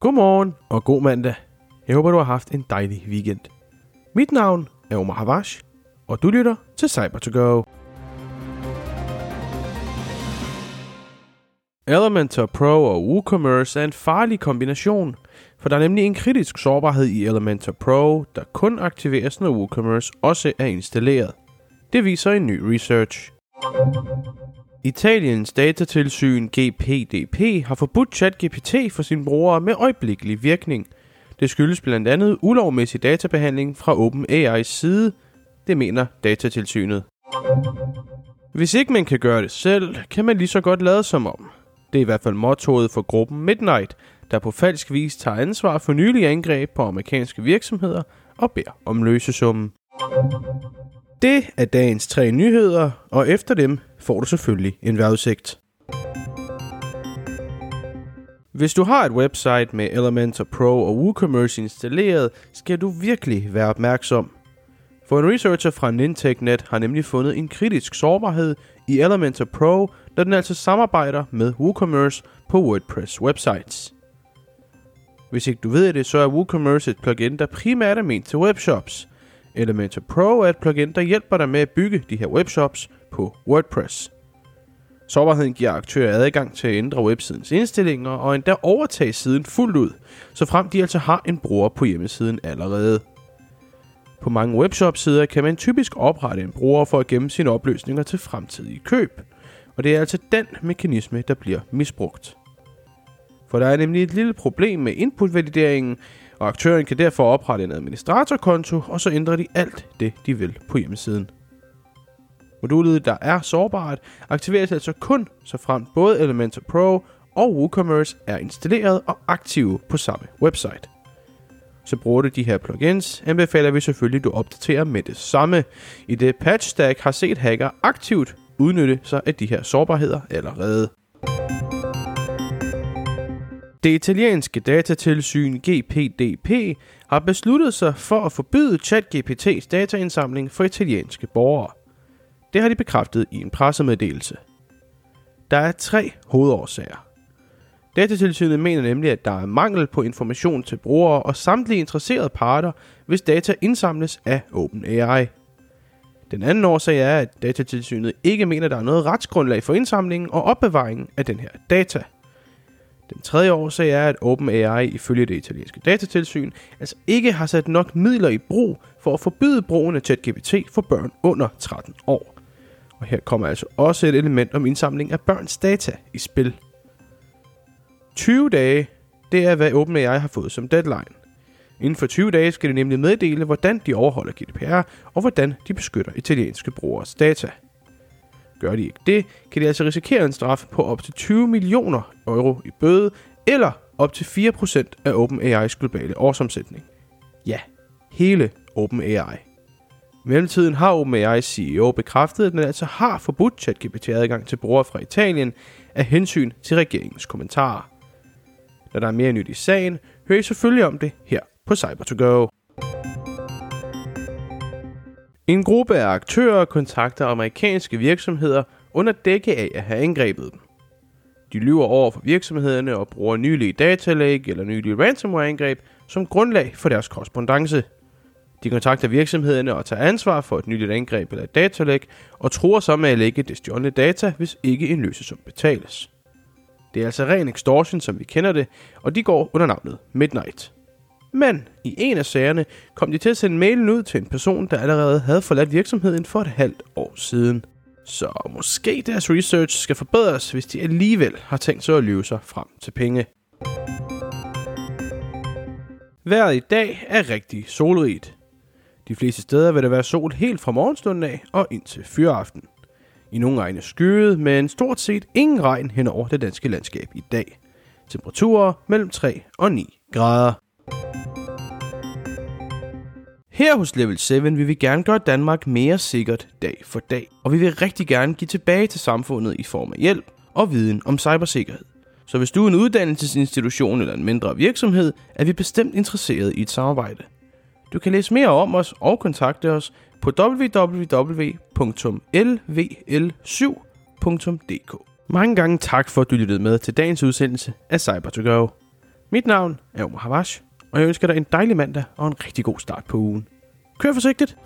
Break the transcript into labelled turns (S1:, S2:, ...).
S1: Godmorgen og god mandag. Jeg håber, du har haft en dejlig weekend. Mit navn er Omar Havash, og du lytter til cyber to go Elementor Pro og WooCommerce er en farlig kombination, for der er nemlig en kritisk sårbarhed i Elementor Pro, der kun aktiveres, når WooCommerce også er installeret. Det viser en ny research. Italiens datatilsyn GPDP har forbudt ChatGPT for sine brugere med øjeblikkelig virkning. Det skyldes blandt andet ulovmæssig databehandling fra OpenAI's side, det mener datatilsynet. Hvis ikke man kan gøre det selv, kan man lige så godt lade som om. Det er i hvert fald mottoet for gruppen Midnight, der på falsk vis tager ansvar for nylige angreb på amerikanske virksomheder og beder om løsesummen. Det er dagens tre nyheder, og efter dem får du selvfølgelig en vejrudsigt. Hvis du har et website med Elementor Pro og WooCommerce installeret, skal du virkelig være opmærksom. For en researcher fra NinTechNet har nemlig fundet en kritisk sårbarhed i Elementor Pro, da den altså samarbejder med WooCommerce på WordPress websites. Hvis ikke du ved det, så er WooCommerce et plugin, der primært er ment til webshops. Elementor Pro er et plugin, der hjælper dig med at bygge de her webshops på WordPress. Sårbarheden giver aktører adgang til at ændre websidens indstillinger og endda overtage siden fuldt ud, så frem de altså har en bruger på hjemmesiden allerede. På mange webshop-sider kan man typisk oprette en bruger for at gemme sine opløsninger til fremtidige køb, og det er altså den mekanisme, der bliver misbrugt. For der er nemlig et lille problem med inputvalideringen, og aktøren kan derfor oprette en administratorkonto, og så ændrer de alt det, de vil på hjemmesiden. Modulet, der er sårbart, aktiveres altså kun, så frem både Elementor Pro og WooCommerce er installeret og aktive på samme website. Så bruger du de her plugins, anbefaler vi selvfølgelig, at du opdaterer med det samme, i det Patch Stack har set hacker aktivt udnytte sig af de her sårbarheder allerede. Det italienske datatilsyn GPDP har besluttet sig for at forbyde ChatGPT's dataindsamling for italienske borgere. Det har de bekræftet i en pressemeddelelse. Der er tre hovedårsager. Datatilsynet mener nemlig, at der er mangel på information til brugere og samtlige interesserede parter, hvis data indsamles af OpenAI. Den anden årsag er, at datatilsynet ikke mener, at der er noget retsgrundlag for indsamlingen og opbevaringen af den her data. Den tredje årsag er, at OpenAI ifølge det italienske datatilsyn altså ikke har sat nok midler i brug for at forbyde brugen af ChatGPT for børn under 13 år. Og her kommer altså også et element om indsamling af børns data i spil. 20 dage, det er hvad OpenAI har fået som deadline. Inden for 20 dage skal de nemlig meddele, hvordan de overholder GDPR og hvordan de beskytter italienske brugeres data. Gør de ikke det, kan de altså risikere en straf på op til 20 millioner euro i bøde, eller op til 4% af OpenAI's globale årsomsætning. Ja, hele OpenAI. I mellemtiden har OpenAI's CEO bekræftet, at den altså har forbudt ChatGPT-adgang til brugere fra Italien af hensyn til regeringens kommentarer. Når der er mere nyt i sagen, hører I selvfølgelig om det her på cyber to go en gruppe af aktører kontakter amerikanske virksomheder under dække af at have angrebet dem. De lyver over for virksomhederne og bruger nylige datalæg eller nylige ransomware-angreb som grundlag for deres korrespondence. De kontakter virksomhederne og tager ansvar for et nyligt angreb eller et datalæg og tror så med at lægge det stjålne data, hvis ikke en løsesum betales. Det er altså ren extortion, som vi kender det, og de går under navnet Midnight. Men i en af sagerne kom de til at sende mailen ud til en person, der allerede havde forladt virksomheden for et halvt år siden. Så måske deres research skal forbedres, hvis de alligevel har tænkt sig at lyve sig frem til penge. Vejret i dag er rigtig solrigt. De fleste steder vil der være sol helt fra morgenstunden af og indtil fyraften. I nogle egne skyet, men stort set ingen regn hen over det danske landskab i dag. Temperaturer mellem 3 og 9 grader. Her hos Level 7 vil vi gerne gøre Danmark mere sikkert dag for dag, og vi vil rigtig gerne give tilbage til samfundet i form af hjælp og viden om cybersikkerhed. Så hvis du er en uddannelsesinstitution eller en mindre virksomhed, er vi bestemt interesseret i et samarbejde. Du kan læse mere om os og kontakte os på www.lvl7.dk. Mange gange tak for, at du lyttede med til dagens udsendelse af cyber to go Mit navn er Omar Havash, og jeg ønsker dig en dejlig mandag og en rigtig god start på ugen. Kør forsigtigt!